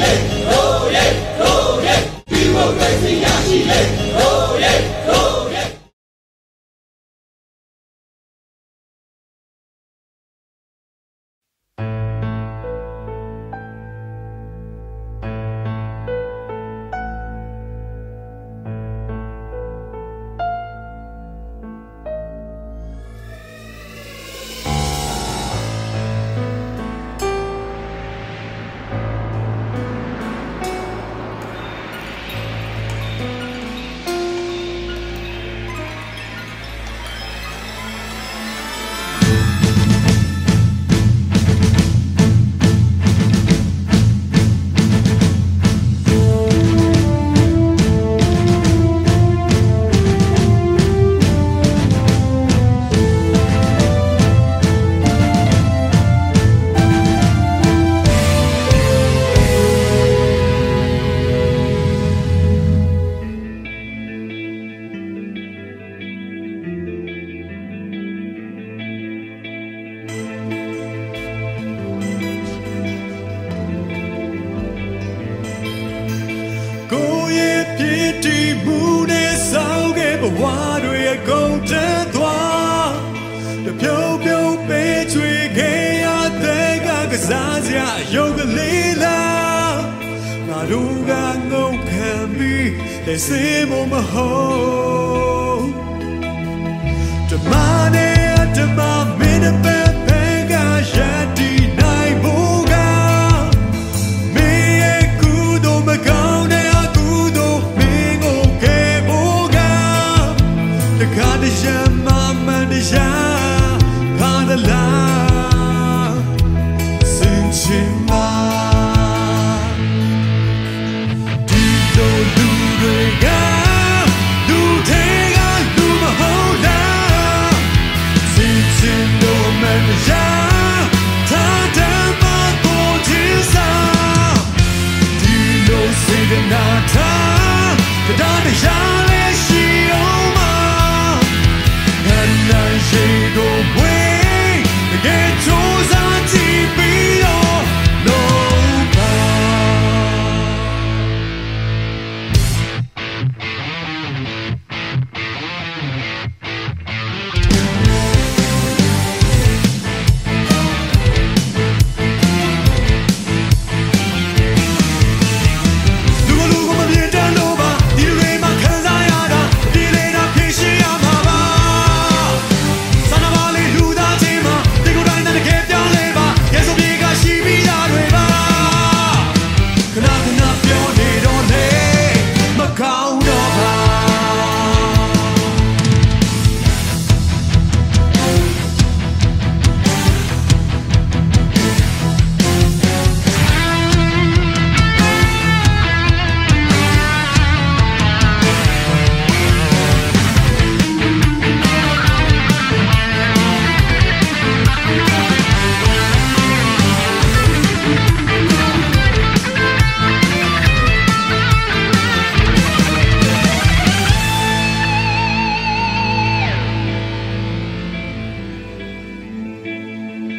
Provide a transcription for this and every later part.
လေ င်းခဲ့ဘဝတွေအကုန်တန်းသွားတဖြုံဖြုံပေးချွေခဲ့ရတဲ့ကကစားစရာရုပ်ကလေးလားငါတို့ကငုံခံပြီးလက်စေးမမဟုတ်တမနဲ့တမမင်းတဲ့ပဲ Not time, but I'm a young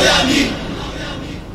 င်မာဒီ